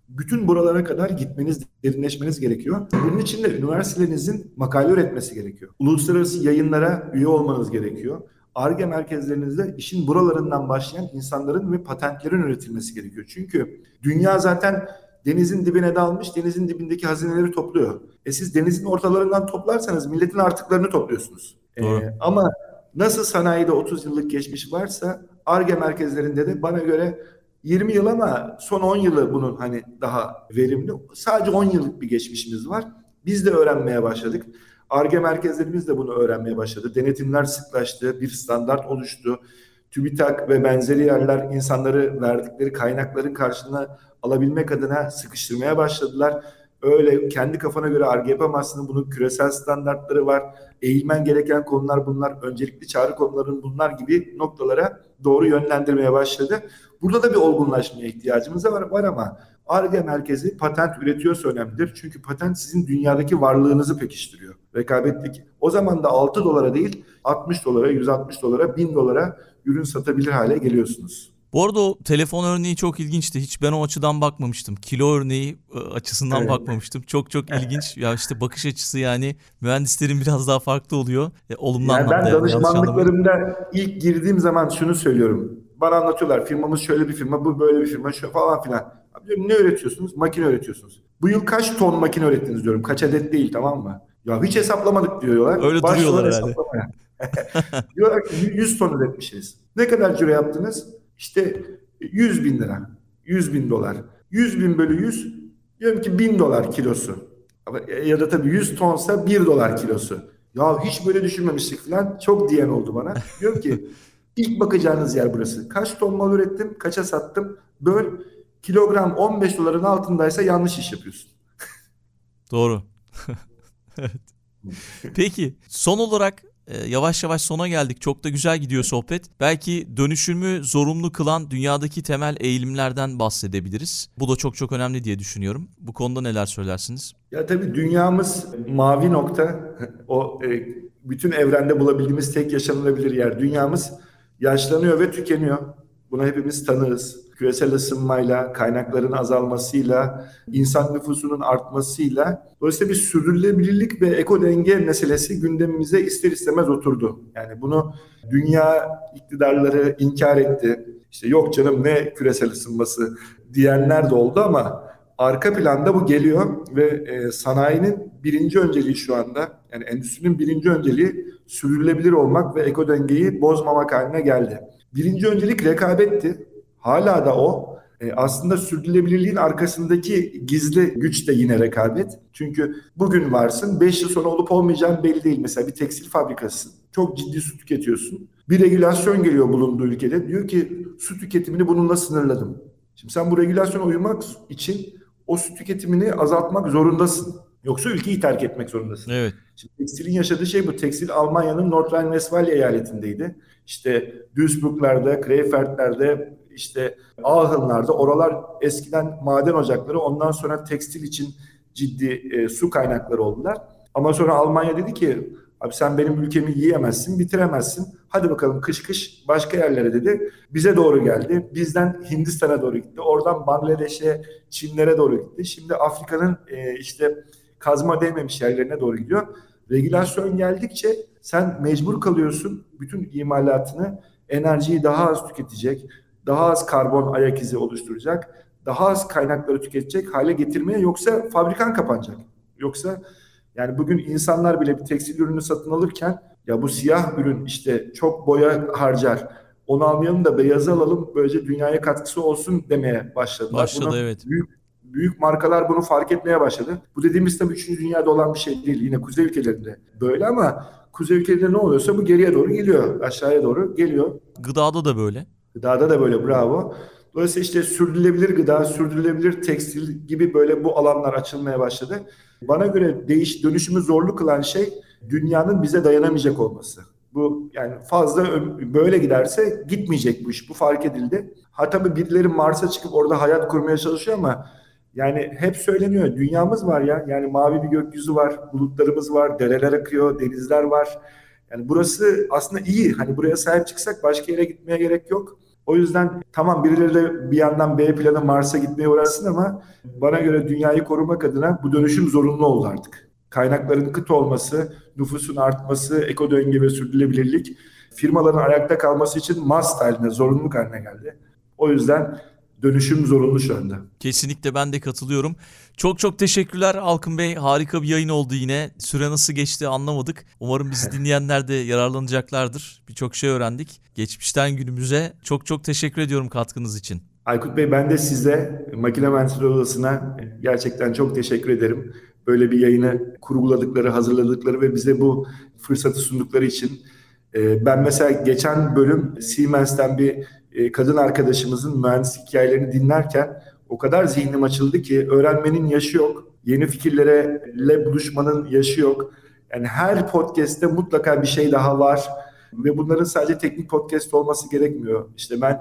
Bütün buralara kadar gitmeniz, derinleşmeniz gerekiyor. Bunun için de üniversitelerinizin makale üretmesi gerekiyor. Uluslararası yayınlara üye olmanız gerekiyor. ARGE merkezlerinizde işin buralarından başlayan insanların ve patentlerin üretilmesi gerekiyor. Çünkü dünya zaten denizin dibine dalmış, denizin dibindeki hazineleri topluyor. E siz denizin ortalarından toplarsanız milletin artıklarını topluyorsunuz. E, Doğru. ama nasıl sanayide 30 yıllık geçmiş varsa ARGE merkezlerinde de bana göre 20 yıl ama son 10 yılı bunun hani daha verimli. Sadece 10 yıllık bir geçmişimiz var. Biz de öğrenmeye başladık. ARGE merkezlerimiz de bunu öğrenmeye başladı. Denetimler sıklaştı, bir standart oluştu. TÜBİTAK ve benzeri yerler insanları verdikleri kaynakların karşılığına alabilmek adına sıkıştırmaya başladılar. Öyle kendi kafana göre arge yapamazsın. Bunun küresel standartları var. Eğilmen gereken konular bunlar. Öncelikli çağrı konuların bunlar gibi noktalara doğru yönlendirmeye başladı. Burada da bir olgunlaşmaya ihtiyacımız var, var ama ARGE merkezi patent üretiyorsa önemlidir. Çünkü patent sizin dünyadaki varlığınızı pekiştiriyor. Rekabetlik. O zaman da 6 dolara değil 60 dolara, 160 dolara, 1000 dolara ürün satabilir hale geliyorsunuz. Bu arada o telefon örneği çok ilginçti. Hiç ben o açıdan bakmamıştım. Kilo örneği e, açısından Evet. bakmamıştım. Çok çok ilginç. Ya işte bakış açısı yani mühendislerin biraz daha farklı oluyor. E, olumlu Yani ben anlamda. anlamayın. danışmanlıklarımda ilk girdiğim zaman şunu söylüyorum. Bana anlatıyorlar firmamız şöyle bir firma, bu böyle bir firma, şu falan filan. Abi diyorum, ne üretiyorsunuz? Makine üretiyorsunuz. Bu yıl kaç ton makine ürettiniz diyorum. Kaç adet değil tamam mı? Ya hiç hesaplamadık diyorlar. Öyle Başlıyorlar duruyorlar herhalde. hesaplamaya. diyorlar ki 100 ton üretmişiz. Ne kadar ciro yaptınız? İşte 100 bin lira. 100 bin dolar. 100 bin bölü 100 diyorum ki 1000 dolar kilosu. E, Ya da tabii 100 tonsa 1 dolar kilosu. Ya hiç böyle düşünmemiştik falan. Çok diyen oldu bana. Diyorum ki ilk bakacağınız yer burası. Kaç ton mal ürettim, kaça sattım? Böl kilogram 15 doların altındaysa yanlış iş yapıyorsun. Doğru. evet. Peki son olarak e, yavaş yavaş sona geldik. Çok da güzel gidiyor sohbet. Belki dönüşümü zorunlu kılan dünyadaki temel eğilimlerden bahsedebiliriz. Bu da çok çok önemli diye düşünüyorum. Bu konuda neler söylersiniz? Ya tabii dünyamız mavi nokta. O e, bütün evrende bulabildiğimiz tek yaşanılabilir yer. Dünyamız yaşlanıyor ve tükeniyor. Buna hepimiz tanığız. Küresel ısınmayla, kaynakların azalmasıyla, insan nüfusunun artmasıyla dolayısıyla bir sürdürülebilirlik ve eko denge meselesi gündemimize ister istemez oturdu. Yani bunu dünya iktidarları inkar etti. İşte yok canım ne küresel ısınması diyenler de oldu ama arka planda bu geliyor ve e, sanayinin birinci önceliği şu anda yani endüstrinin birinci önceliği sürdürülebilir olmak ve eko dengeyi bozmamak haline geldi. Birinci öncelik rekabetti. Hala da o. E, aslında sürdürülebilirliğin arkasındaki gizli güç de yine rekabet. Çünkü bugün varsın 5 yıl sonra olup olmayacağın belli değil. Mesela bir tekstil fabrikasısın. Çok ciddi su tüketiyorsun. Bir regülasyon geliyor bulunduğu ülkede. Diyor ki su tüketimini bununla sınırladım. Şimdi sen bu regülasyona uymak için o su tüketimini azaltmak zorundasın. Yoksa ülkeyi terk etmek zorundasın. Evet. Şimdi tekstilin yaşadığı şey bu. Tekstil Almanya'nın Nordrhein-Westfalia eyaletindeydi. İşte Duisburg'larda, Krefeld işte Aachen'larda oralar eskiden maden ocakları ondan sonra tekstil için ciddi e, su kaynakları oldular. Ama sonra Almanya dedi ki abi sen benim ülkemi yiyemezsin, bitiremezsin. Hadi bakalım kış kış başka yerlere dedi. Bize doğru geldi. Bizden Hindistan'a doğru gitti. Oradan Bangladeş'e, Çinlere doğru gitti. Şimdi Afrika'nın e, işte kazma değmemiş yerlerine doğru gidiyor. Regülasyon geldikçe sen mecbur kalıyorsun bütün imalatını enerjiyi daha az tüketecek, daha az karbon ayak izi oluşturacak, daha az kaynakları tüketecek hale getirmeye yoksa fabrikan kapanacak. Yoksa yani bugün insanlar bile bir tekstil ürünü satın alırken ya bu siyah ürün işte çok boya harcar. Onu almayalım da beyazı alalım böylece dünyaya katkısı olsun demeye başladılar. Başladı Buna evet. Büyük, büyük markalar bunu fark etmeye başladı. Bu dediğimiz tabii 3. dünyada olan bir şey değil. Yine kuzey ülkelerinde böyle ama kuzey ülkelerinde ne oluyorsa bu geriye doğru geliyor. Aşağıya doğru geliyor. Gıdada da böyle. Gıdada da böyle bravo. Dolayısıyla işte sürdürülebilir gıda, sürdürülebilir tekstil gibi böyle bu alanlar açılmaya başladı. Bana göre değiş dönüşümü zorlu kılan şey dünyanın bize dayanamayacak olması. Bu yani fazla böyle giderse gitmeyecek bu iş. Bu fark edildi. Ha tabii birileri Mars'a çıkıp orada hayat kurmaya çalışıyor ama yani hep söyleniyor. Dünyamız var ya. Yani mavi bir gökyüzü var, bulutlarımız var, dereler akıyor, denizler var. Yani burası aslında iyi. Hani buraya sahip çıksak başka yere gitmeye gerek yok. O yüzden tamam birileri de bir yandan B planı Mars'a gitmeye uğraşsın ama bana göre dünyayı korumak adına bu dönüşüm zorunlu oldu artık. Kaynakların kıt olması, nüfusun artması, eko döngü ve sürdürülebilirlik firmaların ayakta kalması için must haline, zorunluluk haline geldi. O yüzden dönüşüm zorunlu şu anda. Kesinlikle ben de katılıyorum. Çok çok teşekkürler Alkın Bey. Harika bir yayın oldu yine. Süre nasıl geçti anlamadık. Umarım bizi dinleyenler de yararlanacaklardır. Birçok şey öğrendik. Geçmişten günümüze çok çok teşekkür ediyorum katkınız için. Aykut Bey ben de size Makine Mühendisleri Odası'na gerçekten çok teşekkür ederim. Böyle bir yayını kurguladıkları, hazırladıkları ve bize bu fırsatı sundukları için. Ee, ben mesela geçen bölüm Siemens'ten bir e, kadın arkadaşımızın mühendislik hikayelerini dinlerken o kadar zihnim açıldı ki öğrenmenin yaşı yok. Yeni fikirlere buluşmanın yaşı yok. Yani her podcast'te mutlaka bir şey daha var ve bunların sadece teknik podcast olması gerekmiyor. İşte ben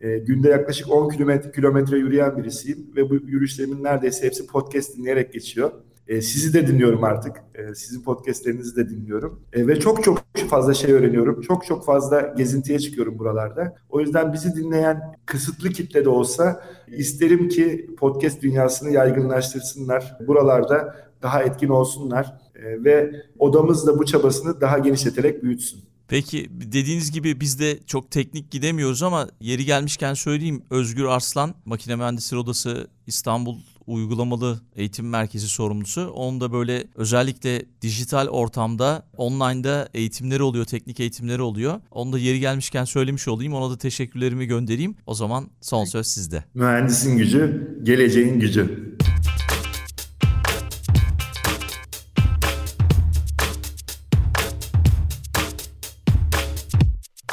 e, günde yaklaşık 10 kilometre, kilometre yürüyen birisiyim ve bu yürüyüşlerimin neredeyse hepsi podcast dinleyerek geçiyor. E, sizi de dinliyorum artık. E, sizin podcastlerinizi de dinliyorum. E, ve çok çok fazla şey öğreniyorum. Çok çok fazla gezintiye çıkıyorum buralarda. O yüzden bizi dinleyen kısıtlı kitle de olsa isterim ki podcast dünyasını yaygınlaştırsınlar. Buralarda daha etkin olsunlar. E, ve odamız da bu çabasını daha genişleterek büyütsün. Peki dediğiniz gibi biz de çok teknik gidemiyoruz ama yeri gelmişken söyleyeyim Özgür Arslan Makine Mühendisleri Odası İstanbul uygulamalı eğitim merkezi sorumlusu. Onun da böyle özellikle dijital ortamda online'da eğitimleri oluyor, teknik eğitimleri oluyor. Onu da yeri gelmişken söylemiş olayım. Ona da teşekkürlerimi göndereyim. O zaman son söz sizde. Mühendisin gücü, geleceğin gücü.